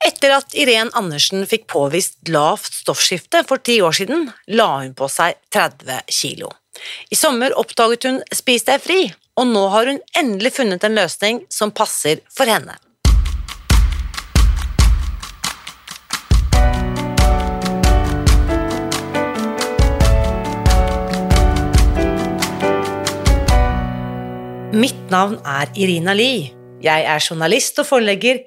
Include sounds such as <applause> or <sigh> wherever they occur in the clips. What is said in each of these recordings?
Etter at Irén Andersen fikk påvist lavt stoffskifte for ti år siden, la hun på seg 30 kilo. I sommer oppdaget hun Spis deg fri, og nå har hun endelig funnet en løsning som passer for henne. Mitt navn er Irina Lie. Jeg er journalist og forlegger,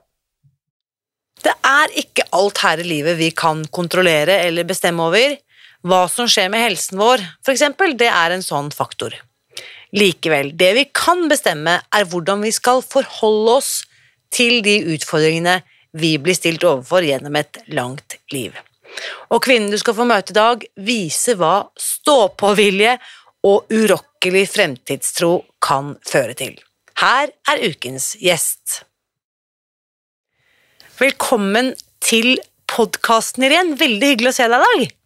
Det er ikke alt her i livet vi kan kontrollere eller bestemme over. Hva som skjer med helsen vår, eksempel, det er en sånn faktor. Likevel, det vi kan bestemme, er hvordan vi skal forholde oss til de utfordringene vi blir stilt overfor gjennom et langt liv. Og kvinnen du skal få møte i dag, viser hva stå-på-vilje og urokkelig fremtidstro kan føre til. Her er ukens gjest. Velkommen til podkasten, Irén. Veldig hyggelig å se deg i dag.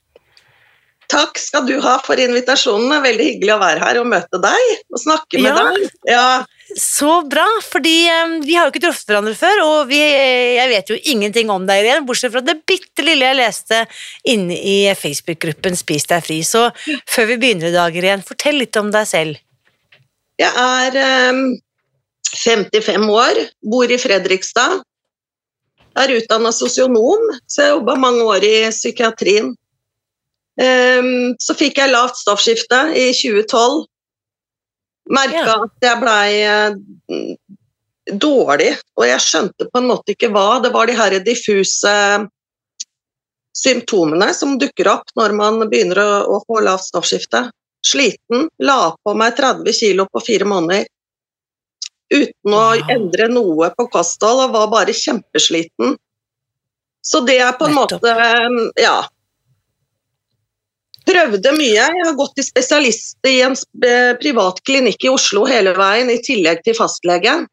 Takk skal du ha for invitasjonen. Veldig hyggelig å være her og møte deg og snakke med Ja. deg. Ja, Så bra, fordi eh, vi har jo ikke truffet hverandre før, og vi, eh, jeg vet jo ingenting om deg, Irene. bortsett fra det bitte lille jeg leste inne i Facebook-gruppen Spis deg fri. Så før vi begynner i dag, Irene, fortell litt om deg selv. jeg er um, 55 år, bor i Fredrikstad. Er utdanna sosionom, så jeg jobba mange år i psykiatrien. Så fikk jeg lavt stoffskifte i 2012. Merka Ja. at jeg blei dårlig, og jeg skjønte på en måte ikke hva. Det var de her diffuse symptomene som dukker opp når man begynner å, få lavt stoffskifte. Sliten, la på meg 30 kilo på fire måneder uten å endre noe på kosthold, og var bare kjempesliten. Så det er på en Nettopp. måte Ja. Prøvde mye. Jeg har gått til spesialist i en eh, privat klinikk i Oslo hele veien, i tillegg til fastlege.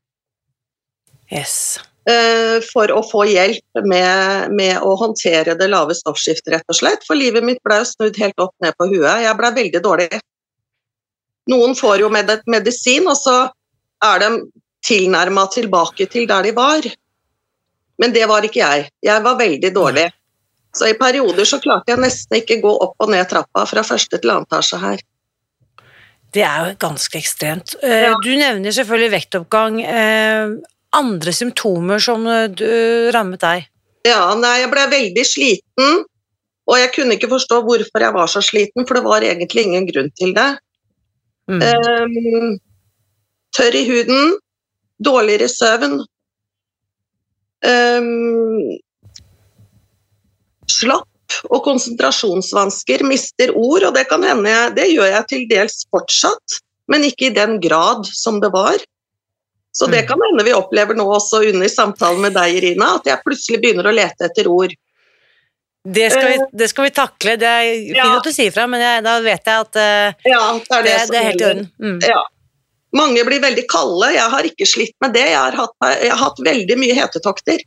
Yes. eh, for å få hjelp med, med å håndtere det lave stoffskiftet, rett og slett. For livet mitt ble snudd helt opp ned på huet. Jeg ble veldig dårlig. Noen får jo med medisin, og så er de tilnærma tilbake til der de var. Men det var ikke jeg. Jeg var veldig dårlig. Så i perioder så klarte jeg nesten ikke gå opp og ned trappa fra første til annen etasje her. Det er jo ganske ekstremt. Eh, Ja. Du nevner selvfølgelig vektoppgang. Eh, Andre symptomer som eh, du, rammet deg? Ja, nei, jeg ble veldig sliten, og jeg kunne ikke forstå hvorfor jeg var så sliten, for det var egentlig ingen grunn til det. Mm. Ehm, tørr i huden, dårligere søvn. Um, slapp og konsentrasjonsvansker, mister ord, og det kan hende jeg, det gjør jeg til dels fortsatt, men ikke i den grad som det var. Så det Mm. kan hende vi opplever nå også under samtalen med deg, Irina, at jeg plutselig begynner å lete etter ord. Det skal, vi, det skal vi takle. Det er fint Ja. at du sier fra, men jeg, da vet jeg at uh, Ja, det er det, det, er helt i orden. Mm. Ja. Mange blir veldig kalde. Jeg har ikke slitt med det. Jeg har hatt, jeg har hatt veldig mye hetetokter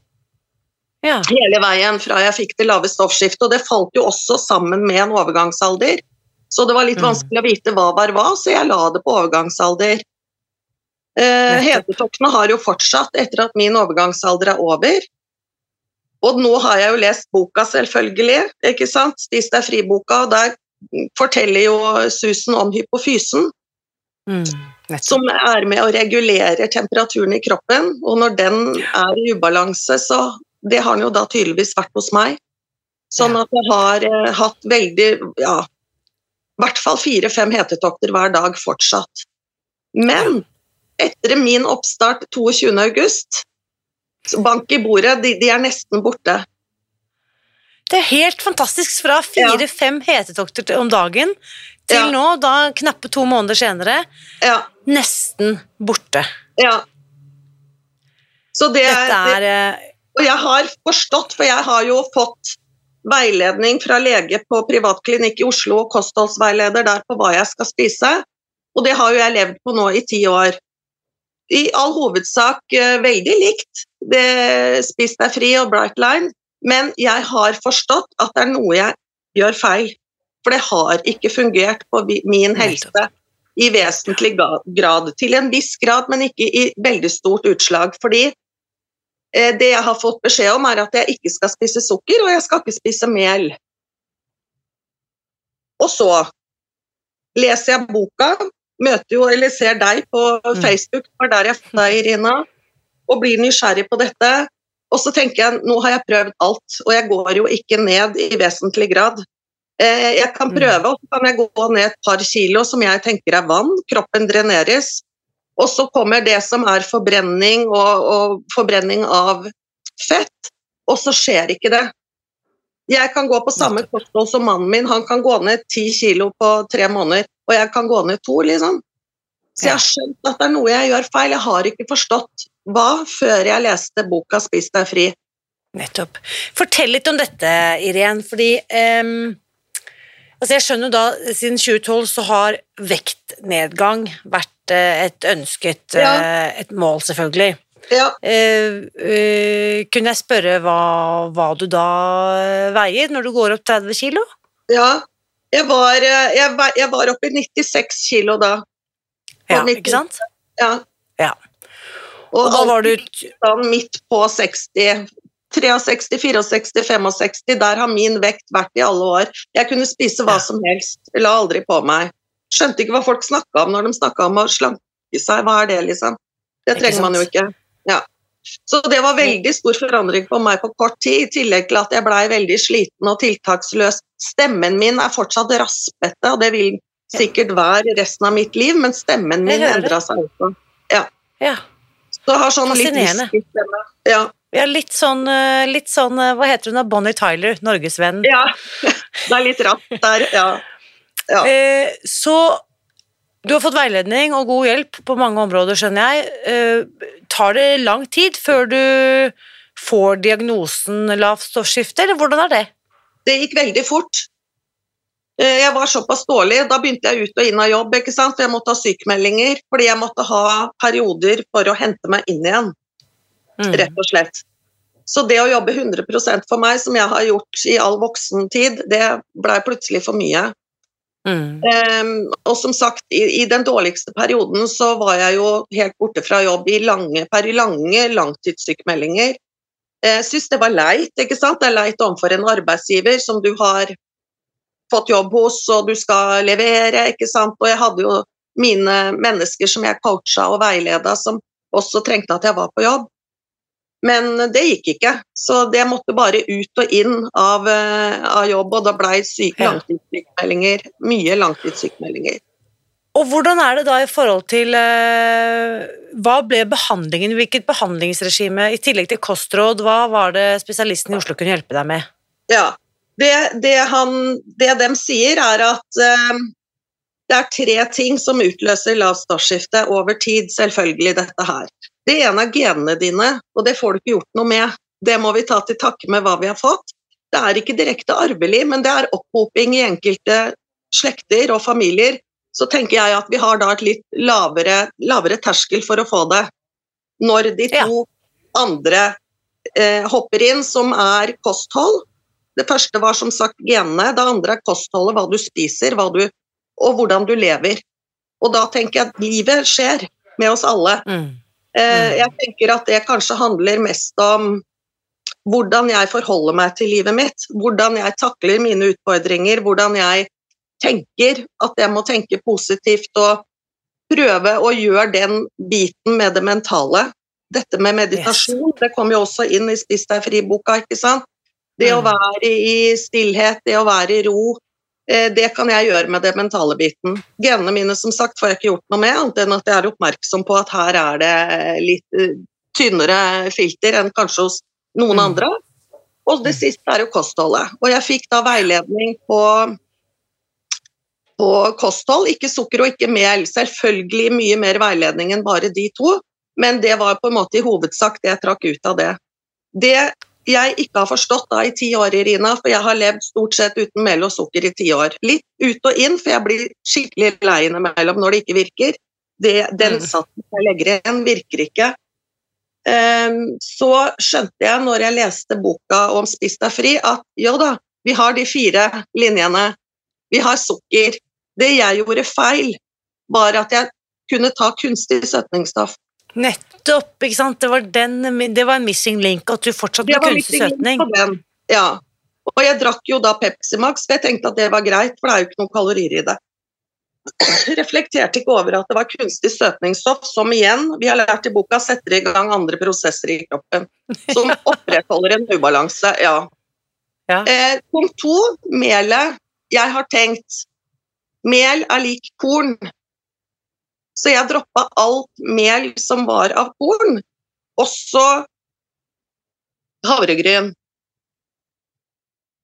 Ja. hele veien fra jeg fikk det lave stoffskiftet, og det falt jo også sammen med en overgangsalder. Så det var litt Mm. vanskelig å vite hva var hva, så jeg la det på overgangsalder. Eh, hetetoktene har jo fortsatt etter at min overgangsalder er over. Og nå har jeg jo lest boka, selvfølgelig. ikke sant? Spis deg fri-boka, og der forteller jo Susan om hypofysen Mm. Som er med å regulere temperaturen i kroppen. Og når den er i ubalanse, så Det har den jo da tydeligvis vært hos meg. Sånn at jeg har eh, hatt veldig Ja. i hvert fall fire-fem hetetokter hver dag fortsatt. Men etter min oppstart 22. august, bank i bordet, de, de er nesten borte. Det er helt fantastisk. Fra fire-fem hetetokter om dagen til Ja. nå, da knappe to måneder senere, Ja, nesten borte. ja. Så det, Dette er det, Og jeg har forstått, for jeg har jo fått veiledning fra lege på privatklinikk i Oslo og kostholdsveileder der på hva jeg skal spise, og det har jo jeg levd på nå i ti år. I all hovedsak eh, veldig likt det Spis deg fri og Brightline, men jeg har forstått at det er noe jeg gjør feil. For det har ikke fungert på min helse i vesentlig grad. Til en viss grad, men ikke i veldig stort utslag. Fordi Eh, Det jeg har fått beskjed om, er at jeg ikke skal spise sukker, og jeg skal ikke spise mel. Og så leser jeg boka, møter jo, eller ser deg på Mm. Facebook, var der jeg fant deg, Irina, og blir nysgjerrig på dette. Og så tenker jeg, nå har jeg prøvd alt, og jeg går jo ikke ned i vesentlig grad. Eh, Jeg kan Mm. prøve, og så kan jeg gå ned et par kilo som jeg tenker er vann, kroppen dreneres. Og så kommer det som er forbrenning og, og forbrenning av fett, og så skjer ikke det. Jeg kan gå på samme kosthold som mannen min, han kan gå ned ti kilo på tre måneder, og jeg kan gå ned to, liksom. Så jeg har skjønt at det er noe jeg gjør feil, jeg har ikke forstått hva før jeg leste boka 'Spis deg fri'. Nettopp. Fortell litt om dette, Irén, fordi ehm, altså Jeg skjønner jo da, siden 2012 så har vektnedgang vært eh, et ønsket Ja. eh, et mål, selvfølgelig. Ja, Uh, uh, kunne jeg spørre hva, hva du da veier når du går opp 30 kilo? ja. Jeg var, jeg, jeg var oppe i 96 kilo da. Ja, 90 ikke sant? Ja. Ja. Og, Og da var du sånn midt på 60, 63, 64, 65. Der har min vekt vært i alle år. Jeg kunne spise hva som helst, la aldri på meg. Skjønte ikke hva folk snakka om når de snakka om å slanke seg. Hva er det, liksom? Det trenger man jo ikke. Ja. Så det var veldig stor forandring på meg på kort tid, i tillegg til at jeg blei veldig sliten og tiltaksløs. Stemmen min er fortsatt raspete, og det vil sikkert være resten av mitt liv, men stemmen min endra seg også. Ja. Så jeg har sånn litt whisky-stemme. Ja. Ja litt sånn, eh, litt sånn eh, Hva heter hun da? Bonnie Tyler, norgesvennen. ja. Det er litt ratt der, ja. Ja. Eh, så du har fått veiledning og god hjelp på mange områder, skjønner jeg. Eh, tar det lang tid før du får diagnosen lavt stoffskifte, eller hvordan er det? Det gikk veldig fort. Jeg var såpass dårlig, da begynte jeg ut og inn av jobb, ikke sant? jeg måtte ha sykemeldinger, fordi jeg måtte ha perioder for å hente meg inn igjen. Rett og slett. Så det å jobbe 100 for meg, som jeg har gjort i all voksen tid, det blei plutselig for mye. Mm. Um, og som sagt, i, i den dårligste perioden så var jeg jo helt borte fra jobb i lange, per lange langtidssykemeldinger. Jeg syns det var leit, ikke sant. Det er leit overfor en arbeidsgiver som du har fått jobb hos, og du skal levere, ikke sant. Og jeg hadde jo mine mennesker som jeg coacha og veileda, som også trengte at jeg var på jobb. Men det gikk ikke, så det måtte bare ut og inn av, eh, av jobb, og da blei syke langtidssykemeldinger. Mye langtidssykemeldinger. Og hvordan er det da i forhold til eh, Hva ble behandlingen? Hvilket behandlingsregime, i tillegg til kostråd, hva var det spesialisten i Oslo kunne hjelpe deg med? Ja. Det, det, han, det de sier, er at eh, det er tre ting som utløser lavt startskifte over tid, selvfølgelig dette her. Det ene er genene dine, og det får du ikke gjort noe med. Det må vi ta til takke med hva vi har fått. Det er ikke direkte arvelig, men det er opphoping i enkelte slekter og familier. Så tenker jeg at vi har da et litt lavere, lavere terskel for å få det. Når de Ja. to andre eh, hopper inn, som er kosthold. Det første var som sagt genene, det andre er kostholdet, hva du spiser hva du, og hvordan du lever. Og da tenker jeg at livet skjer med oss alle. Mm. Eh, jeg tenker at det kanskje handler mest om hvordan jeg forholder meg til livet mitt. Hvordan jeg takler mine utfordringer, hvordan jeg tenker at jeg må tenke positivt og prøve å gjøre den biten med det mentale. Dette med meditasjon, det kom jo også inn i Spis deg fri-boka, ikke sant. Det å Mm. være i stillhet, det å være i ro, Det kan jeg gjøre med det mentale biten. Genene mine som sagt får jeg ikke gjort noe med, annet enn at jeg er oppmerksom på at her er det litt eh, tynnere filter enn kanskje hos noen Mm. andre. Og det siste er jo kostholdet. Og jeg fikk da veiledning på, på kosthold, ikke sukker og ikke mel. Selvfølgelig mye mer veiledning enn bare de to, men det var på en måte i hovedsak det jeg trakk ut av det. Det jeg ikke har forstått da i ti år, Irina, for jeg har levd stort sett uten mel og sukker i ti år. Litt ut og inn, for jeg blir skikkelig lei innimellom når det ikke virker. Det, den Mm. satsen jeg legger igjen, virker ikke. Um, så skjønte jeg når jeg leste boka om Spis deg fri, at jo da, vi har de fire linjene. Vi har sukker. Det jeg gjorde feil, var at jeg kunne ta kunstig søtningsstoff. Nettopp, ikke sant? Det var, den, det var en missing link, at du fortsatt ble kunstig søtning. Ja. Og jeg drakk jo da Pepsi Max, for jeg tenkte at det var greit, for det er jo ikke noen kalorier i det. <clears throat> Reflekterte ikke over at det var kunstig søtningsstoff, som igjen, vi har lært i boka, setter i gang andre prosesser i kroppen. <laughs> Som opprettholder en ubalanse, ja. Ja. Eh, punkt to, melet. Jeg har tenkt mel er lik korn. Så jeg droppa alt mel som var av korn, også havregryn.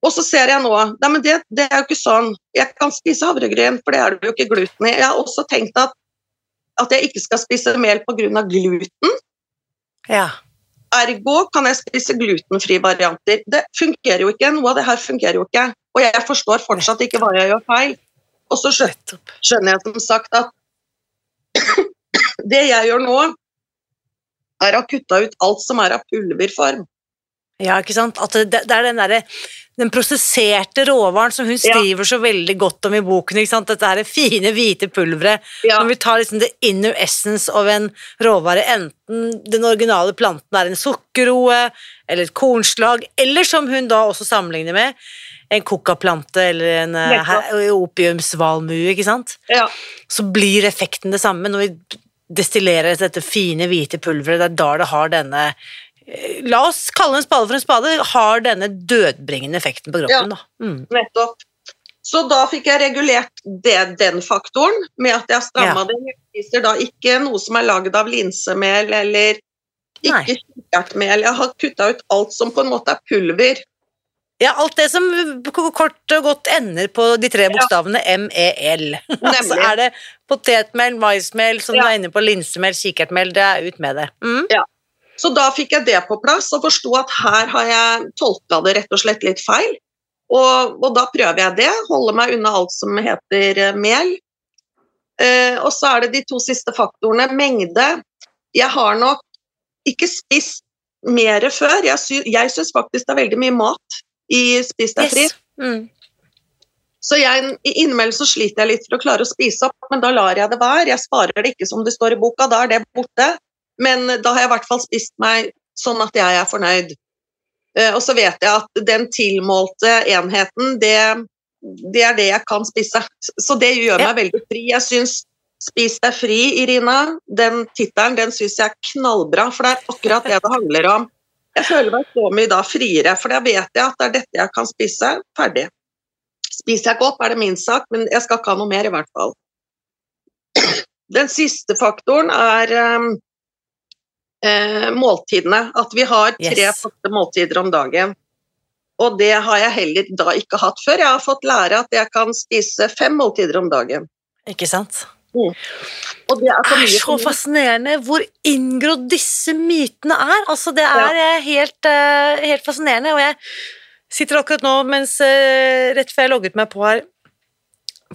Og så ser jeg nå Nei, men det, det er jo ikke sånn. Jeg kan spise havregryn, for det er det jo ikke gluten i. Jeg har også tenkt at, at jeg ikke skal spise mel pga. gluten. Ja. Ergo kan jeg spise glutenfrie varianter. Det fungerer jo ikke. Noe av det her fungerer jo ikke. Og jeg forstår fortsatt ikke hva jeg gjør feil. Og så skjønner jeg som sagt at det jeg gjør nå, er å kutte ut alt som er av pulverform. Ja, ikke sant? At det, det er den derre den prosesserte råvaren som hun Ja. skriver så veldig godt om i boken. ikke sant? Dette her fine, hvite pulveret. Ja. Når vi tar liksom the inner essence av en råvare, enten den originale planten er en sukkerroe, eller et kornslag, eller som hun da også sammenligner med, en kokaplante eller en eh, opiumsvalmue, ikke sant? Ja. Så blir effekten det samme når vi destillerer dette fine, hvite pulveret. Det er da det har denne La oss kalle en spade for en spade, har denne dødbringende effekten på kroppen. Da. Mm. Nettopp. Så da fikk jeg regulert det, den faktoren med at jeg stramma Ja. det. Jeg spiser da ikke noe som er lagd av linsemel eller ikke kikkertmel. Jeg har kutta ut alt som på en måte er pulver. Ja, alt det som kort og godt ender på de tre bokstavene MEL. altså <laughs> er det potetmel, maismel, som Ja. du er inne på, linsemel, kikertmel, det er ut med det. Mm. Så da fikk jeg det på plass og forsto at her har jeg tolka det rett og slett litt feil. Og, og da prøver jeg det, holder meg unna alt som heter eh, mel. Eh, og så er det de to siste faktorene. Mengde. Jeg har nok ikke spist mer før. Jeg, sy jeg syns faktisk det er veldig mye mat i Spis deg fri. Yes. Mm. Så jeg, innimellom så sliter jeg litt for å klare å spise opp, men da lar jeg det være. Jeg sparer det ikke som det står i boka, da er det borte. Men da har jeg i hvert fall spist meg sånn at jeg er fornøyd. Eh, og så vet jeg at den tilmålte enheten, det, det er det jeg kan spise. Så det gjør meg veldig fri. Jeg syns Spis deg fri, Irina, den tittelen den syns jeg er knallbra, for det er akkurat det det handler om. Jeg føler meg så mye da friere, for da vet jeg at det er dette jeg kan spise. Ferdig. Spiser jeg ikke opp, er det min sak, men jeg skal ikke ha noe mer, i hvert fall. Den siste faktoren er um, eh, måltidene. At vi har tre Yes. faste måltider om dagen. Og det har jeg heller da ikke hatt før. Jeg har fått lære at jeg kan spise fem måltider om dagen. Ikke sant? Og det er Det er så fascinerende hvor inngrodd disse mytene er. Altså, det er ja. helt, eh, helt fascinerende, og jeg sitter akkurat nå mens eh, rett før jeg logget meg på her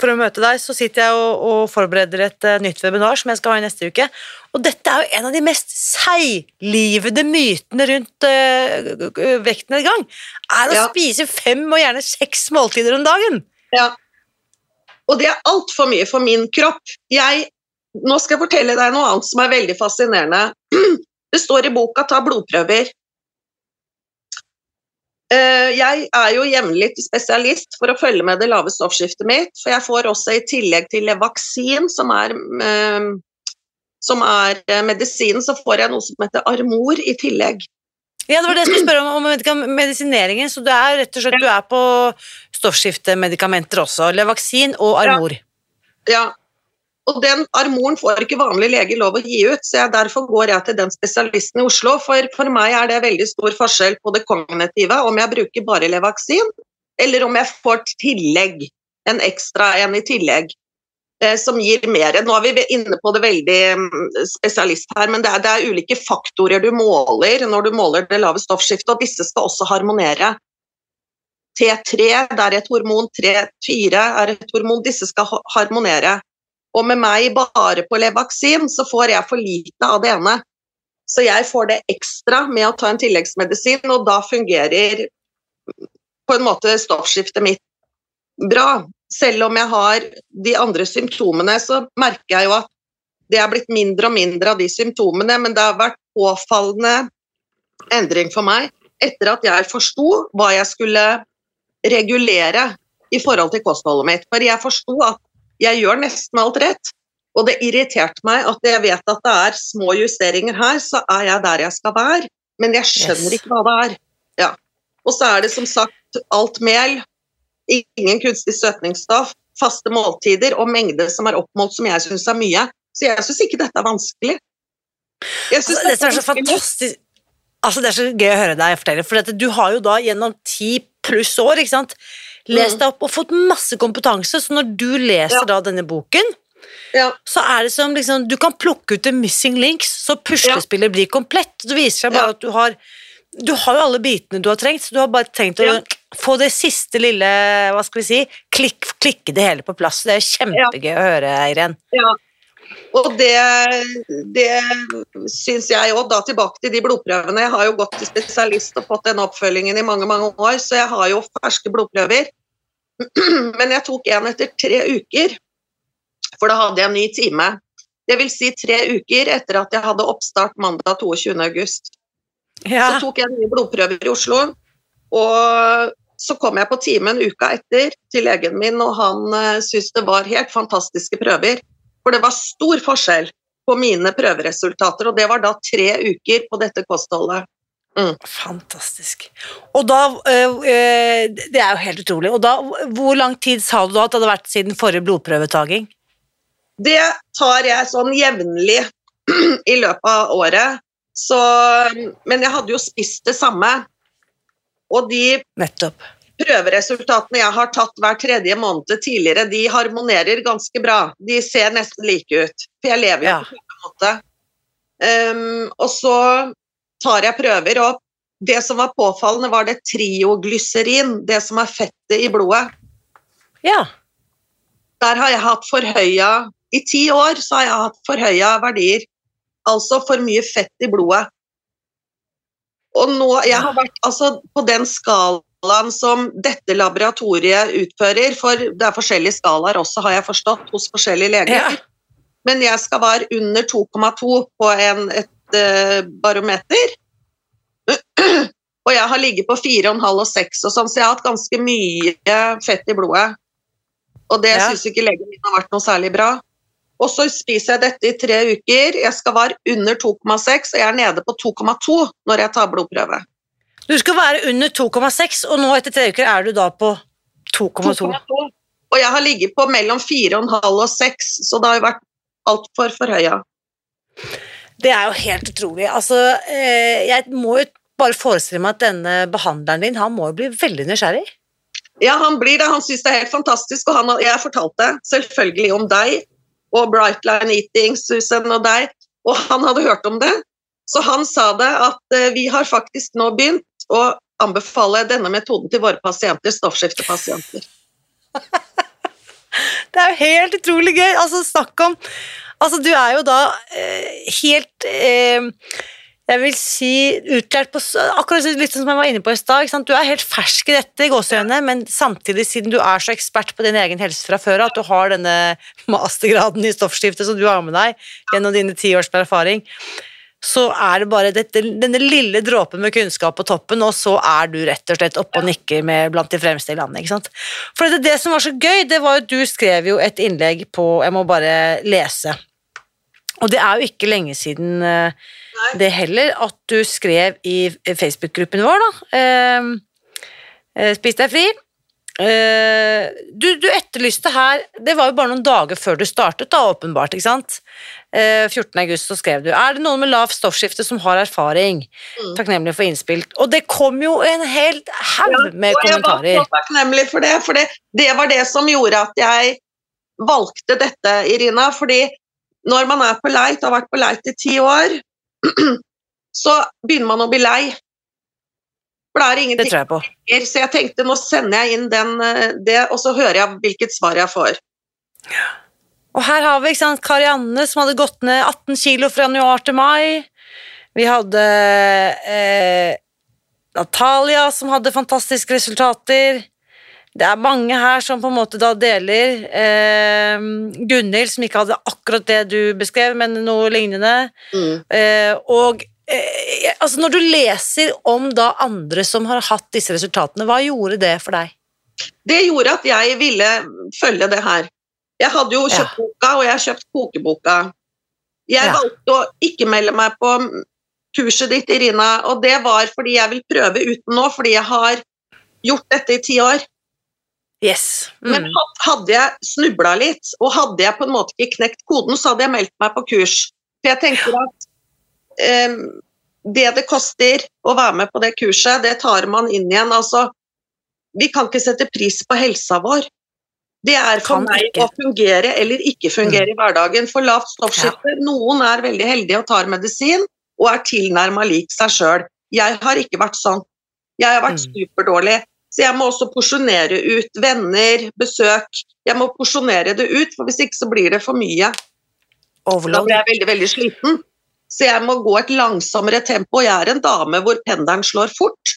for å møte deg, så sitter jeg og, og forbereder et uh, nytt webinar som jeg skal ha i neste uke. Og dette er jo en av de mest seiglivede mytene rundt uh, vektnedgang. Er å Ja. spise fem og gjerne seks måltider om dagen. Ja. Og det er altfor mye for min kropp. Jeg, nå skal jeg fortelle deg noe annet som er veldig fascinerende. <clears throat> Det står i boka 'ta blodprøver'. Eh, Jeg er jo jevnlig spesialist for å følge med det lave stoffskiftet mitt, for jeg får også i tillegg til Levaksin, som er, eh, som er eh, medisinen, så får jeg noe som heter Armor i tillegg. Ja, det var det jeg skulle spørre om, om medisineringen. Så du er rett og slett du er på stoffskiftemedikamenter også. Levaksin og Armor. Ja. Og den armoren får ikke vanlig lege lov å gi ut, så jeg, derfor går jeg til den spesialisten i Oslo. For, for meg er det veldig stor forskjell på det kognitive, om jeg bruker bare Levaksin, eller om jeg får tillegg, en ekstra en i tillegg, eh, som gir mer. Nå er vi inne på det veldig mm, spesialist her, men det er, det er ulike faktorer du måler når du måler det lave stoffskiftet, og disse skal også harmonere. T3 det er et hormon, T4 er et hormon, disse skal harmonere. Og med meg bare på Levaksin så får jeg for lite av det ene. Så jeg får det ekstra med å ta en tilleggsmedisin, og da fungerer på en måte stoffskiftet mitt bra. Selv om jeg har de andre symptomene, så merker jeg jo at det er blitt mindre og mindre av de symptomene, men det har vært påfallende endring for meg etter at jeg forsto hva jeg skulle regulere i forhold til kostholdet mitt. For jeg forsto at jeg gjør nesten alt rett, og det irriterte meg at jeg vet at det er små justeringer her, så er jeg der jeg skal være, men jeg skjønner Yes. ikke hva det er. Ja. Og så er det som sagt alt mel, ingen kunstig søtningsstoff, faste måltider og mengde som er oppmålt som jeg syns er mye. Så jeg syns ikke dette er vanskelig. Altså, det er så fantastisk Altså, Det er så gøy å høre deg fortelle, for dette, du har jo da gjennom ti pluss år ikke sant, lest Mm. deg opp og fått masse kompetanse, så når du leser Ja. da denne boken, Ja. så er det som liksom Du kan plukke ut the missing links, så puslespillet blir komplett. Det viser seg bare Ja. at du har Du har jo alle bitene du har trengt, så du har bare tenkt å Ja. få det siste lille Hva skal vi si klikk, Klikke det hele på plass. Det er kjempegøy å høre, Irén. Ja. Og det, det syns jeg òg. Da tilbake til de blodprøvene. Jeg har jo gått til spesialist og fått den oppfølgingen i mange mange år, så jeg har jo ferske blodprøver. <clears throat> Men jeg tok en etter tre uker, for da hadde jeg en ny time. Det vil si tre uker etter at jeg hadde oppstart mandag 22. august. Ja. Så tok jeg nye blodprøver i Oslo, og så kom jeg på timen uka etter til legen min, og han uh, syntes det var helt fantastiske prøver. For det var stor forskjell på mine prøveresultater, og det var da tre uker på dette kostholdet. Fantastisk. Og da øh, øh, Det er jo helt utrolig. Og da, hvor lang tid sa du da at det hadde vært siden forrige blodprøvetaking? Det tar jeg sånn jevnlig <clears throat> i løpet av året. Så, men jeg hadde jo spist det samme. Og de Nettopp. Prøveresultatene jeg har tatt hver tredje måned tidligere, de harmonerer ganske bra. De ser nesten like ut. For jeg lever jo Ja. på samme måte. Um, og så tar jeg prøver, og det som var påfallende, var det trioglyserin, det som er fettet i blodet. Ja. Der har jeg hatt forhøya I ti år så har jeg hatt forhøya verdier. Altså for mye fett i blodet. Og nå Jeg har vært altså på den skalaen som dette laboratoriet utfører, for det er forskjellige skalaer også, har jeg forstått, hos forskjellige leger. Ja. Men jeg skal være under 2,2 på en, et uh, barometer. <clears throat> og jeg har ligget på 4,5 og 6 og sånn, så jeg har hatt ganske mye fett i blodet. Og det Ja. syns ikke legen min har vært noe særlig bra. Og så spiser jeg dette i tre uker. Jeg skal være under 2,6, og jeg er nede på 2,2 når jeg tar blodprøve. Du skal være under 2,6, og nå etter tre uker er du da på 2,2. 2,2. Og jeg har ligget på mellom 4,5 og 6, så det har jo vært altfor forhøya. Det er jo helt utrolig. Altså, eh, jeg må jo bare forestille meg at denne behandleren din, han må jo bli veldig nysgjerrig. Ja, han blir det. Han syns det er helt fantastisk. Og han, jeg fortalte selvfølgelig om deg og Bright Line Eating, Susan og deg, og han hadde hørt om det. Så han sa det at eh, vi har faktisk nå begynt å anbefale denne metoden til våre pasienter, stoffskiftepasienter. <laughs> Det er jo helt utrolig gøy. Altså, snakk om Altså, du er jo da eh, helt eh, Jeg vil si utlært på Akkurat litt som jeg var inne på i stad. Du er helt fersk i dette, i gåseøynene, men samtidig, siden du er så ekspert på din egen helse fra før, at du har denne <laughs> mastergraden i stoffskifte som du har med deg gjennom dine ti års med erfaring, så er det bare dette, denne lille dråpen med kunnskap på toppen, og så er du rett og slett oppe og nikker med blant de fremste i landet. ikke sant? For det, det som var så gøy, det var at du skrev jo et innlegg på Jeg må bare lese. Og det er jo ikke lenge siden eh, det heller at du skrev i Facebook-gruppen vår, da. Eh, eh, Spis deg fri. Eh, du, du etterlyste her Det var jo bare noen dager før du startet, da, åpenbart. ikke sant? Eh, 14. august så skrev du Er det noen med lavt stoffskifte som har erfaring? Mm. Takknemlig for innspill. Og det kom jo en hel haug med kommentarer. jeg var så takknemlig for det, for det, det var det som gjorde at jeg valgte dette, Irina. Fordi når man er på leit, har vært på leit i ti år, <clears throat> så begynner man å bli lei. For det er Det ingenting tror jeg på. Så jeg tenkte nå sender jeg inn den, eh, det, og så hører jeg hvilket svar jeg får. Og her har vi sant, Karianne som hadde gått ned 18 kilo fra januar til mai. Vi hadde eh, Natalia som hadde fantastiske resultater. Det er mange her som på en måte da deler. Eh, Gunhild som ikke hadde akkurat det du beskrev, men noe lignende. Mm. Eh, og eh, altså når du leser om da andre som har hatt disse resultatene, hva gjorde det for deg? Det gjorde at jeg ville følge det her. Jeg hadde jo Ja. kjøpt boka, og jeg har kjøpt kokeboka. Jeg Ja. valgte å ikke melde meg på kurset ditt, Irina, og det var fordi jeg vil prøve uten nå, fordi jeg har gjort dette i ti år. Yes. Men Mm. Men hadde jeg snubla litt, og hadde jeg på en måte ikke knekt koden, så hadde jeg meldt meg på kurs. For jeg tenker at um, det det koster å være med på det kurset, det tar man inn igjen. Altså, vi kan ikke sette pris på helsa vår. Det er for Kan meg ikke. å fungere eller ikke fungere i hverdagen. For lavt stoffskifte, noen er veldig heldige og tar medisin og er tilnærma lik seg sjøl. Jeg har ikke vært sånn. Jeg har vært Mm. superdårlig. Så jeg må også porsjonere ut venner, besøk. Jeg må porsjonere det ut, for hvis ikke så blir det for mye. Da blir jeg veldig, veldig sliten. Så jeg må gå et langsommere tempo. Jeg er en dame hvor pendelen slår fort.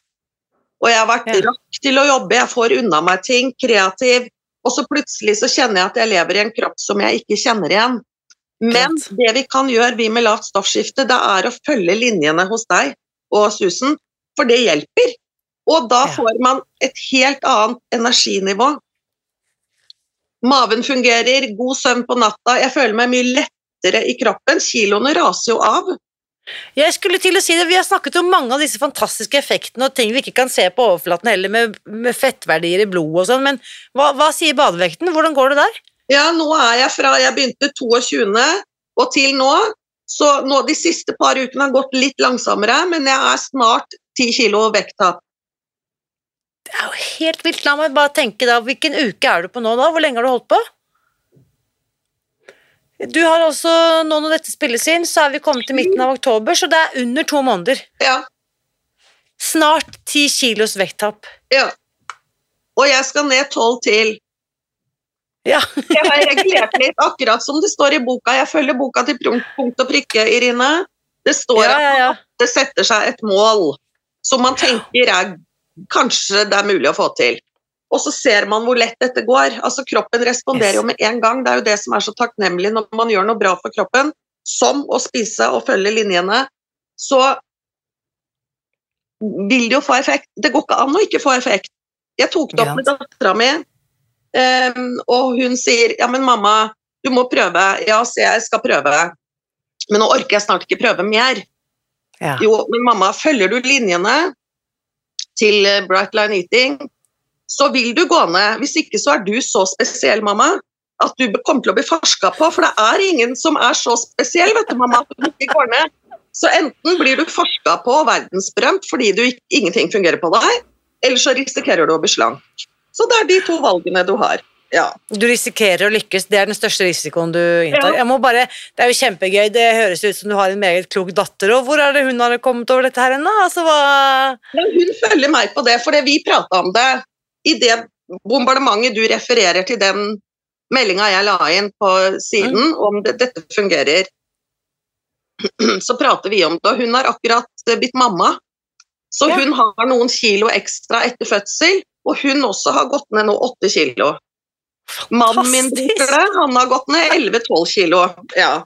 Og jeg har vært Ja. rakk til å jobbe, jeg får unna meg ting, kreativ. Og så plutselig så kjenner jeg at jeg lever i en kropp som jeg ikke kjenner igjen. Men det vi kan gjøre, vi med lavt stoffskifte, det er å følge linjene hos deg og Susan, for det hjelper. Og da får man et helt annet energinivå. Maven fungerer, god søvn på natta, jeg føler meg mye lettere i kroppen. Kiloene raser jo av. Jeg skulle til å si det, Vi har snakket om mange av disse fantastiske effektene og ting vi ikke kan se på overflaten heller, med, med fettverdier i blodet og sånn, men hva, hva sier badevekten? Hvordan går det der? Ja, nå er jeg fra jeg begynte 22. og til nå. Så nå, de siste par ukene har gått litt langsommere, men jeg er snart 10 kilo vekttap. Det er jo helt vilt. La meg bare tenke da, hvilken uke er du på nå da? Hvor lenge har du holdt på? Du har også, nå når dette spilles inn, så er vi kommet til midten av oktober, så det er under to måneder. Ja, Snart ti kilos vekttap. ja. Og jeg skal ned 12 til. Ja. <laughs> Jeg har regulert litt, akkurat som det står i boka. Jeg følger boka til punkt punkt og prikke, Irine. Det står Ja, ja, ja. at det setter seg et mål som man tenker er kanskje det er mulig å få til. Og så ser man hvor lett dette går. Altså Kroppen responderer jo med en gang. Det er jo det som er så takknemlig når man gjør noe bra for kroppen, som å spise og følge linjene. Så vil det jo få effekt. Det går ikke an å ikke få effekt. Jeg tok det opp med dattera mi, Ehm, og hun sier ja, men mamma, du må prøve. Ja, så jeg skal prøve. Men nå orker jeg snart ikke prøve mer. Ja. Jo, men mamma, følger du linjene til eh, Bright Line Eating, så vil du gå ned. Hvis ikke så er du så spesiell, mamma, at du kommer til å bli farska på. For det er ingen som er så spesiell, vet du, mamma, at du ikke går ned. Så enten blir du farska på og verdensberømt fordi du, ingenting fungerer på deg, eller så risikerer du å bli slank. Så det er de to valgene du har. Ja. Du risikerer å lykkes, det er den største risikoen du inntar. Ja. Jeg må bare, det er jo kjempegøy, det høres ut som du har en meget klok datter, og hvor er det hun har kommet over dette her ennå? Altså, hva... Hun følger meg på det, for vi prata om det i det bombardementet du refererer til den meldinga jeg la inn på siden, om det, dette fungerer. <clears throat> Så prater vi om det, hun har akkurat blitt mamma. Så hun har noen kilo ekstra etter fødsel, og hun også har gått ned nå åtte kilo. Mannen min det, han har gått ned 11-12 kilo. Ja.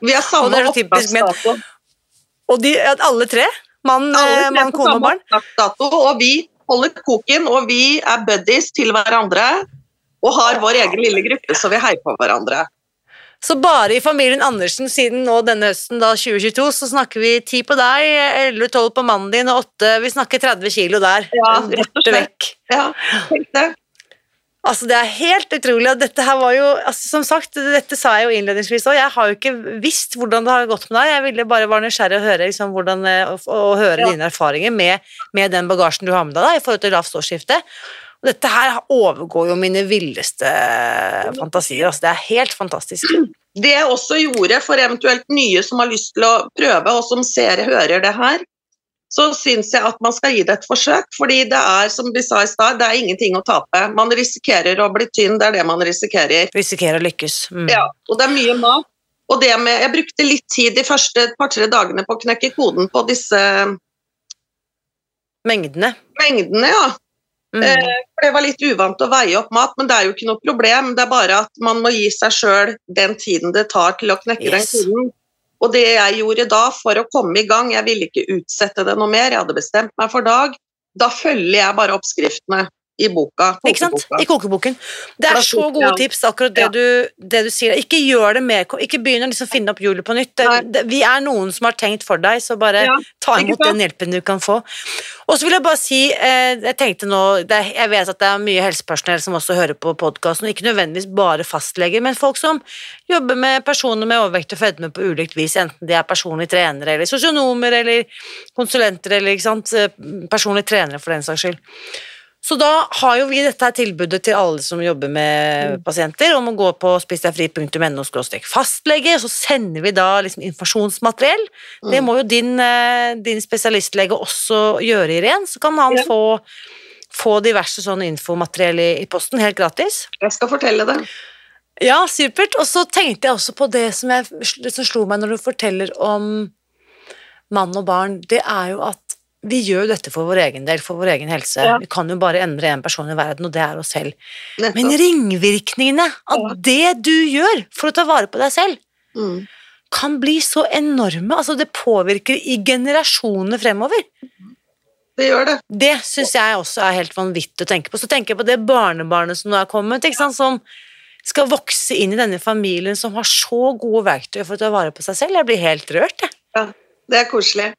Vi har samme opptaksdato. Og de, alle tre? Mann, eh, mann kone og barn? og vi holder koken, og vi er buddies til hverandre. Og har vår egen lille gruppe, så vi heier på hverandre. Så bare i familien Andersen siden nå denne høsten, da 2022, så snakker vi ti på deg, 11-12 på mannen din og 8 Vi snakker 30 kilo der. Ja, rett og slett. Ja, tenk det. Altså, det er helt utrolig. Og dette her var jo altså, Som sagt, dette sa jeg jo innledningsvis òg, jeg har jo ikke visst hvordan det har gått med deg. Jeg ville bare være nysgjerrig å høre, liksom, hvordan, eh, og, og høre Ja. dine erfaringer med, med den bagasjen du har med deg da, i forhold til lavt årsskifte. Og dette her overgår jo mine villeste fantasier. Altså, det er helt fantastisk. Det jeg også gjorde for eventuelt nye som har lyst til å prøve, og som ser hører det her, så syns jeg at man skal gi det et forsøk. Fordi det er, som vi sa i stad, det er ingenting å tape. Man risikerer å bli tynn, det er det man risikerer. Risikerer å lykkes. Mm. Ja, og det er mye mat. Og det med, jeg brukte litt tid de første par-tre dagene på å knekke koden på disse Mengdene. mengdene, ja. Mm. Eh, For det var litt uvant å veie opp mat, men det er jo ikke noe problem. Det er bare at man må gi seg sjøl den tiden det tar til å knekke Yes. den koden. Og det jeg gjorde da for å komme i gang, jeg ville ikke utsette det noe mer, jeg hadde bestemt meg for dag, da følger jeg bare oppskriftene i boka. Ikke sant? I kokeboken. Det er så gode tips, akkurat det, Ja. du, det du sier. Ikke gjør det mer, ikke begynn å liksom finne opp hjulet på nytt. Det, det, vi er noen som har tenkt for deg, så bare Ja, ta imot den hjelpen du kan få. Og så vil jeg bare si, eh, jeg tenkte nå, jeg vet at det er mye helsepersonell som også hører på podkasten, og ikke nødvendigvis bare fastleger, men folk som jobber med personer med overvekt og fedme på ulikt vis, enten de er personlige trenere eller sosionomer eller konsulenter eller ikke sant, eh, personlige trenere for den saks skyld. Så da har jo vi dette her tilbudet til alle som jobber med pasienter, om å gå på spisdegfri.no fastlege, og så sender vi da liksom informasjonsmateriell. Det Mm. må jo din, eh, din spesialistlege også gjøre, Irén, så kan han Ja. få, få diverse sånne infomateriell i, i posten helt gratis. Jeg skal fortelle det. Ja, supert. Og så tenkte jeg også på det som, jeg, det som slo meg når du forteller om mann og barn, det er jo at vi gjør jo dette for vår egen del, for vår egen helse. Ja. Vi kan jo bare endre en person i verden, og det er oss selv. Nettopp. Men ringvirkningene av det du gjør for å ta vare på deg selv, Mm. kan bli så enorme. Altså, det påvirker i generasjoner fremover. Det gjør det. Det syns jeg også er helt vanvittig å tenke på. Så tenker jeg på det barnebarnet som nå er kommet, som skal vokse inn i denne familien som har så gode verktøy for å ta vare på seg selv. Jeg blir helt rørt, jeg. Det er koselig.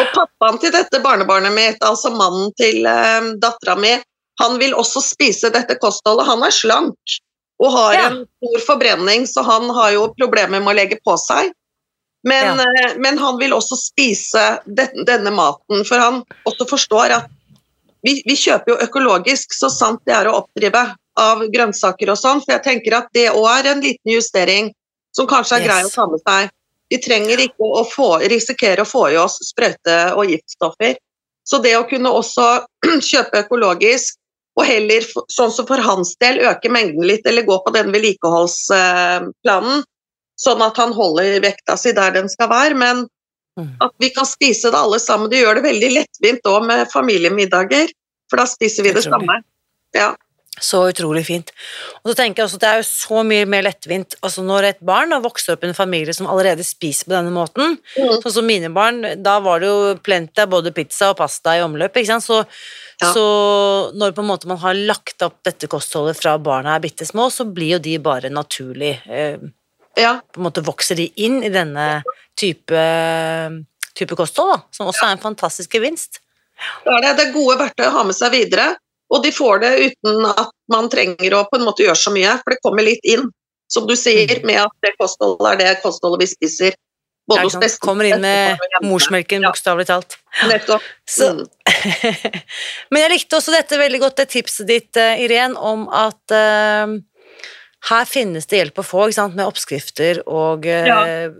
Og pappaen til dette barnebarnet mitt, altså mannen til eh, dattera mi, han vil også spise dette kostholdet. Han er slank og har Ja. en stor forbrenning, så han har jo problemer med å legge på seg. Men, eh, men han vil også spise den- denne maten, for han også forstår at vi, vi kjøper jo økologisk, så sant det er å oppdrive av grønnsaker og sånn, for jeg tenker at det òg er en liten justering som kanskje er grei å Yes. ta med seg. Vi trenger ikke å få, risikere å få i oss sprøyte- og giftstoffer. Så det å kunne også <clears throat> kjøpe økologisk, og heller, sånn som for hans del, øke mengden litt, eller gå på den vedlikeholdsplanen, sånn at han holder vekta si der den skal være, men Mm. at vi kan spise det alle sammen. Det gjør det veldig lettvint òg med familiemiddager, for da spiser vi det samme. Ja. Så utrolig fint. Og så tenker jeg også at det er jo så mye mer lettvint altså når et barn har vokst opp i en familie som allerede spiser på denne måten, Mm. sånn som mine barn, da var det jo plenty av både pizza og pasta i omløp, ikke sant, så, Ja. så når på en måte man har lagt opp dette kostholdet fra barna er bitte små, så blir jo de bare naturlig, eh, ja. på en måte vokser de inn i denne type, type kosthold da, som også er en fantastisk gevinst. Det er det. Det er gode verktøy å ha med seg videre, og de får det uten at man trenger å på en måte gjøre så mye, for det kommer litt inn, som du sier, Mm. med at det kostholdet er det kostholdet vi spiser. Både hos beste Kommer inn med morsmelken, bokstavelig talt. Nettopp. Mm. <laughs> Men jeg likte også dette veldig godt, det tipset ditt, eh, Irén, om at uh, her finnes det hjelp å få ikke sant? med oppskrifter og eh,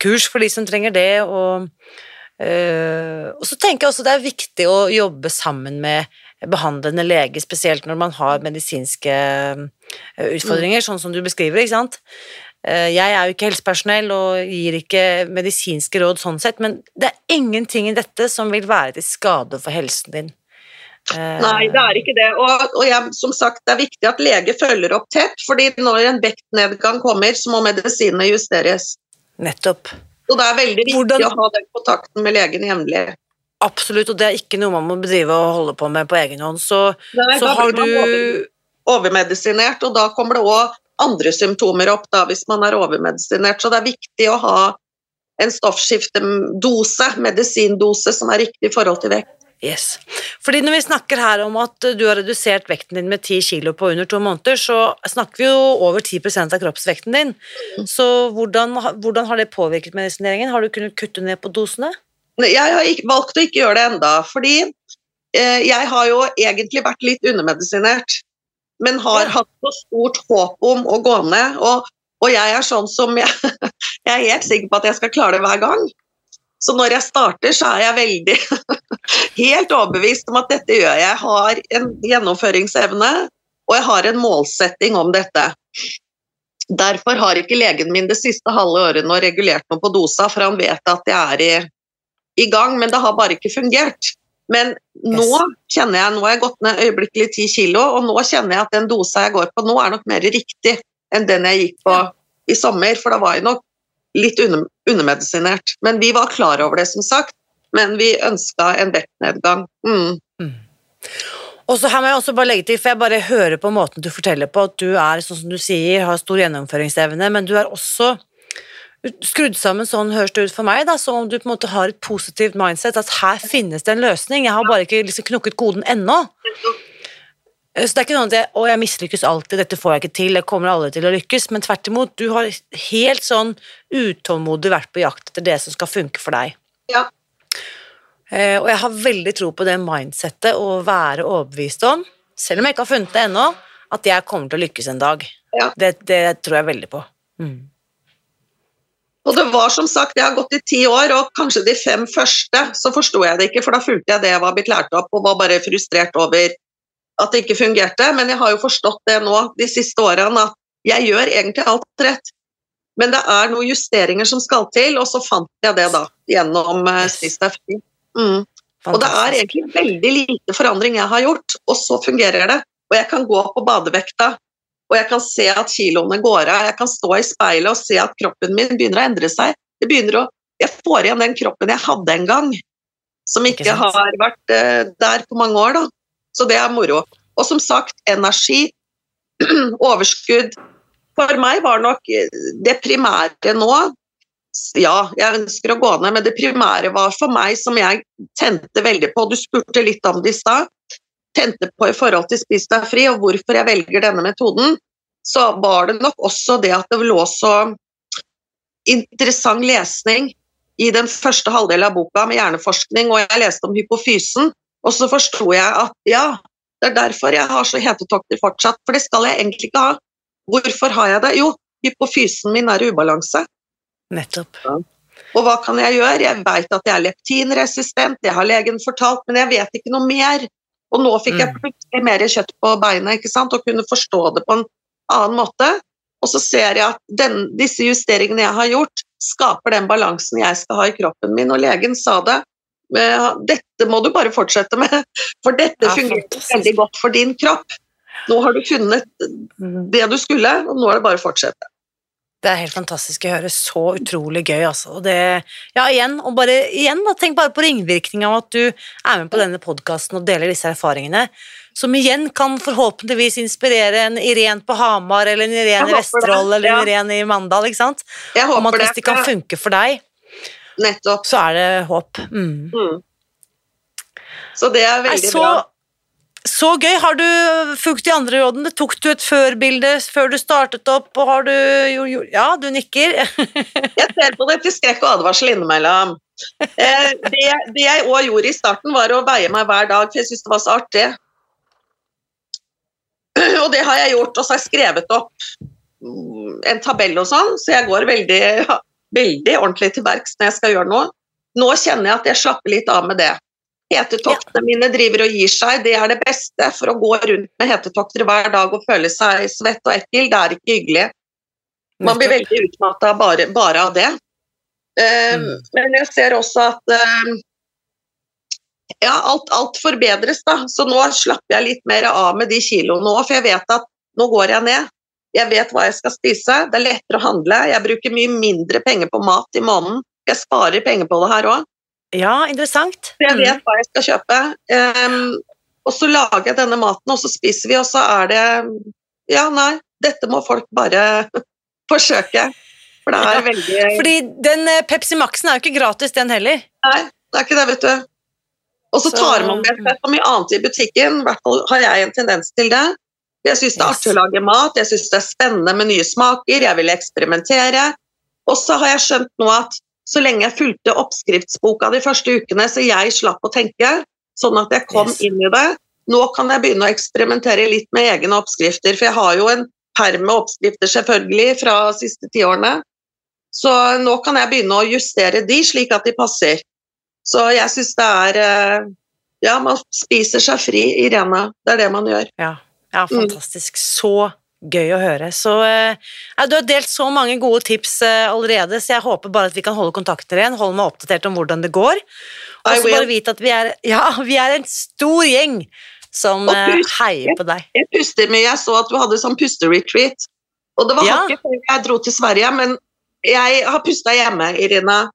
kurs for de som trenger det. Og, uh, og så tenker jeg også det er viktig å jobbe sammen med behandlende lege, spesielt når man har medisinske eh, utfordringer, sånn som du beskriver. ikke sant? Eh, Jeg er jo ikke helsepersonell og gir ikke medisinske råd sånn sett, men det er ingenting i dette som vil være til skade for helsen din. Eh, Nei, det er ikke det. Og, og jeg, som sagt, det er viktig at lege følger opp tett, fordi når en vektnedgang kommer, så må medisinene justeres. Nettopp. Så det er veldig viktig Hvordan- å ha den kontakten med legen jevnlig. Absolutt, og det er ikke noe man må bedrive og holde på med på egen hånd. Så, Nei, så har du overmedisinert, og da kommer det òg andre symptomer opp da, hvis man er overmedisinert. Så det er viktig å ha en stoffskiftedose, medisindose, som er riktig i forhold til vekt. Yes. Fordi når vi snakker her om at du har redusert vekten din med 10 kilo på under to måneder, så snakker vi jo over 10 av kroppsvekten din. Mm. Så hvordan, hvordan har det påvirket medisineringen? Har du kunnet kutte ned på dosene? Jeg har ikke, valgt å ikke gjøre det enda, fordi eh, jeg har jo egentlig vært litt undermedisinert, men har hatt så stort håp om å gå ned. Og, og jeg er sånn som jeg, <laughs> jeg er helt sikker på at jeg skal klare det hver gang. Så når jeg starter, så er jeg veldig <laughs> helt overbevist om at dette gjør jeg. Jeg har en gjennomføringsevne, og jeg har en målsetting om dette. Derfor har ikke legen min det siste halve året nå regulert noe på dosa, for han vet at jeg er i, i gang, men det har bare ikke fungert. Men nå kjenner jeg, nå har jeg gått ned øyeblikkelig 10 kilo, og nå kjenner jeg at den dosa jeg går på nå, er nok mer riktig enn den jeg gikk på i sommer, for da var jeg nok litt under, undermedisinert. Men vi var klar over det, som sagt, men vi ønska en vektnedgang. Mm. Og så her må jeg også bare legge til, for jeg bare hører på måten du forteller på, at du er, sånn som du sier, har stor gjennomføringsevne, men du er også skrudd sammen sånn høres det ut for meg, da, som om du på en måte har et positivt mindset, at her finnes det en løsning, jeg har bare ikke liksom knukket koden ennå. Så det er ikke noe at jeg, å, jeg mislykkes alltid, dette får jeg ikke til, jeg kommer aldri til å lykkes, men tvert imot, du har helt sånn utålmodig vært på jakt etter det som skal funke for deg. Ja. Eh, og jeg har veldig tro på det mindsettet å være overbevist om, selv om jeg ikke har funnet det ennå, at jeg kommer til å lykkes en dag. Ja. Det, det tror jeg veldig på. Mm. Og det var som sagt, Jeg har gått i ti år, og kanskje de fem første så forsto jeg det ikke, for da fulgte jeg det jeg var blitt lært opp, og var bare frustrert over at det ikke fungerte. Men jeg har jo forstått det nå de siste årene, at jeg gjør egentlig alt rett. Men det er noen justeringer som skal til, og så fant jeg det da gjennom Yes. Spis. Mm. Og det er egentlig veldig lite forandring jeg har gjort, og så fungerer det. Og jeg kan gå på badevekta, og jeg kan se at kiloene går av. Jeg kan stå i speilet og se at kroppen min begynner å endre seg. Å, jeg får igjen den kroppen jeg hadde en gang, som Ikke ikke, har vært uh, der på mange år. Da. Så det er moro. Og som sagt, energi, <clears throat> overskudd. For meg var nok eh, det primære nå ja, jeg ønsker å gå ned, men det primære var for meg som jeg tente veldig på. Du spurte litt om det i stad. Tente på i forhold til Spis deg fri, og hvorfor jeg velger denne metoden. Så var det nok også det at det lå så interessant lesning i den første halvdelen av boka med hjerneforskning, og jeg leste om hypofysen, og så forsto jeg at ja, det er derfor jeg har så hetetokter fortsatt, for det skal jeg egentlig ikke ha. Hvorfor har jeg det? Jo, hypofysen min er i ubalanse. Nettopp. Og hva kan jeg gjøre? Jeg vet at jeg er leptinresistent, det har legen fortalt, men jeg vet ikke noe mer. Og nå fikk jeg Mm. plutselig mer kjøtt på beina ikke sant? og kunne forstå det på en annen måte. Og så ser jeg at den, disse justeringene jeg har gjort, skaper den balansen jeg skal ha i kroppen min. Og legen sa det. Dette må du bare fortsette med, <laughs> for dette fungerer veldig godt for din kropp. Nå har du funnet Mm. det du skulle, og nå er det bare å fortsette. Det er helt fantastisk å høre. Så utrolig gøy, altså. Og det, ja, igjen, og bare, igjen da, tenk bare på ringvirkningen av at du er med på denne podkasten og deler disse erfaringene, som igjen kan forhåpentligvis inspirere en Irén på Hamar, eller en Irén i håper Vesterålen, eller en. Irén i Mandal, ikke sant? Jeg Om at hvis det kan funke for deg, Nettopp. så er det håp. Mm. Mm. Så det er veldig så, bra. Så gøy. Har du fulgt de andre rådene? Tok du et førbilde før du startet opp, og har du jo, Ja, du nikker. <laughs> Jeg ser på det til skrekk og advarsel innimellom. Eh, det, det jeg òg gjorde i starten, var å veie meg hver dag, for jeg syntes det var så artig. <clears throat> Og det har jeg gjort, og så har jeg skrevet opp mm, en tabell og sånn, så jeg går veldig, veldig ordentlig til verks når jeg skal gjøre noe. Nå kjenner jeg at jeg slapper litt av med det. Hetetoktene mine driver og gir seg, det er det beste. For å gå rundt med hetetokter hver dag og føle seg svett og ekkel, det er ikke hyggelig. Man blir veldig utmatta bare, bare av det. Eh, Mm. Men jeg ser også at eh, ja, alt, alt forbedres, da. Så nå slapper jeg litt mer av med de kiloene òg, for jeg vet at nå går jeg ned. Jeg vet hva jeg skal spise, det er lettere å handle. Jeg bruker mye mindre penger på mat i måneden. Jeg sparer penger på det her òg. Ja, interessant. Jeg Mm. vet hva jeg skal kjøpe. Um, og så lager jeg denne maten, og så spiser vi, og så er det ja, nei, dette må folk bare <laughs> forsøke. For det er veldig Fordi den eh, Pepsi Max-en er jo ikke gratis, den heller. Nei, det er ikke det, vet du. Og så tar man med seg så mye annet i butikken, i hvert fall har jeg en tendens til det. Jeg syns det er artig å lage mat, jeg syns det er spennende med nye smaker, jeg vil eksperimentere. Og så har jeg skjønt nå at så lenge jeg fulgte oppskriftsboka de første ukene, så jeg slapp å tenke, sånn at jeg kom Yes. inn i det, nå kan jeg begynne å eksperimentere litt med egne oppskrifter, for jeg har jo en perm med oppskrifter selvfølgelig fra de siste tiårene. Så nå kan jeg begynne å justere de slik at de passer. Så jeg syns det er eh, Ja, man spiser seg fri, Irene. Det er det man gjør. Ja, ja Mm. fantastisk. Så gøy å høre. Så eh, ja, Du har delt så mange gode tips eh, allerede, så jeg håper bare at vi kan holde kontakter igjen. Holde meg oppdatert om hvordan det går. Og så bare vite at vi er, <laughs> ja, vi er en stor gjeng som eh, heier på deg. Jeg puster mye. Jeg så at du hadde sånn pusteretreat. Og det var Ja. hakket før jeg dro til Sverige, men jeg har pusta hjemme, Irina.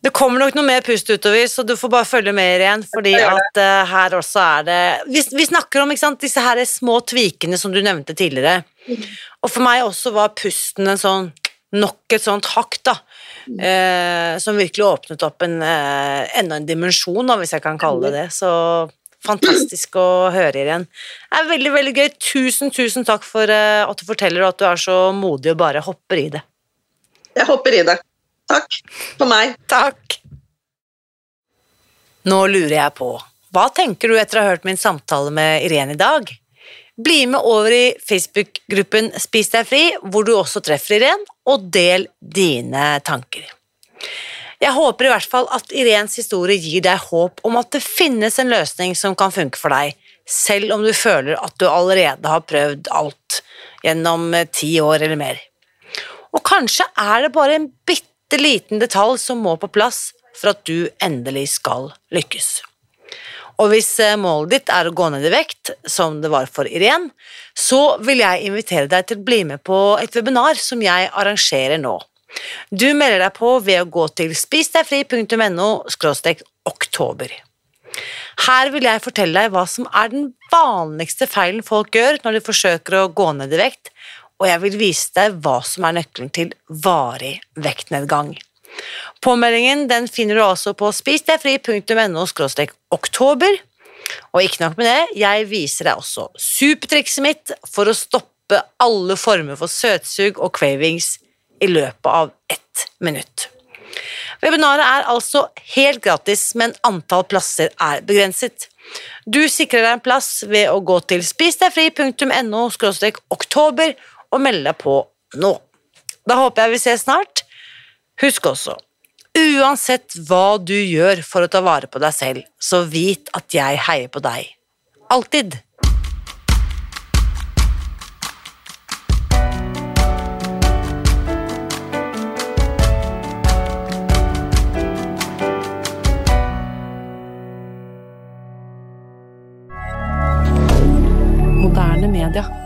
Det kommer nok noe mer pust utover, så du får bare følge med igjen, fordi at uh, her også er det vi, vi snakker om sant, disse her små tvikene som du nevnte tidligere. Mm. Og for meg også var pusten en sånn nok et sånt hakk, da. Eh, som virkelig åpnet opp en, uh, enda en dimensjon, da, hvis jeg kan kalle det det. Så fantastisk å høre igjen. Det er veldig, veldig gøy. Tusen, tusen takk for at du forteller, og at du er så modig og bare hopper i det. Jeg hopper i det. Takk for meg. Takk. Nå lurer jeg på, hva tenker du etter å ha hørt min samtale med Irene i dag? Bli med over i Facebook-gruppen Spis deg fri, hvor du også treffer Irene, og del dine tanker. Jeg håper i hvert fall at Irens historie gir deg håp om at det finnes en løsning som kan funke for deg, selv om du føler at du allerede har prøvd alt gjennom ti år eller mer. Og kanskje er det bare en bitte liten detalj som må på plass for at du endelig skal lykkes. Og hvis eh, målet ditt er å gå ned i vekt, som det var for Irén, så vil jeg invitere deg til å bli med på et webinar som jeg arrangerer nå. Du melder deg på ved å gå til spisdegfri.no oktober. Her vil jeg fortelle deg hva som er den vanligste feilen folk gjør når de forsøker å gå ned i vekt, og jeg vil vise deg hva som er nøkkelen til varig vektnedgang. Påmeldingen den finner du altså på spisdegfri.no oktober. Og ikke nok med det, jeg viser deg også supertrikset mitt for å stoppe alle former for søtsug og cravings i løpet av ett minutt. Webinaret er altså helt gratis, men antall plasser er begrenset. Du sikrer deg en plass ved å gå til spisdegfri.no oktober og melde deg på nå. Da håper jeg vi ses snart. Husk også, uansett hva du gjør for å ta vare på deg selv, så vit at jeg heier på deg. Alltid. Moderne media.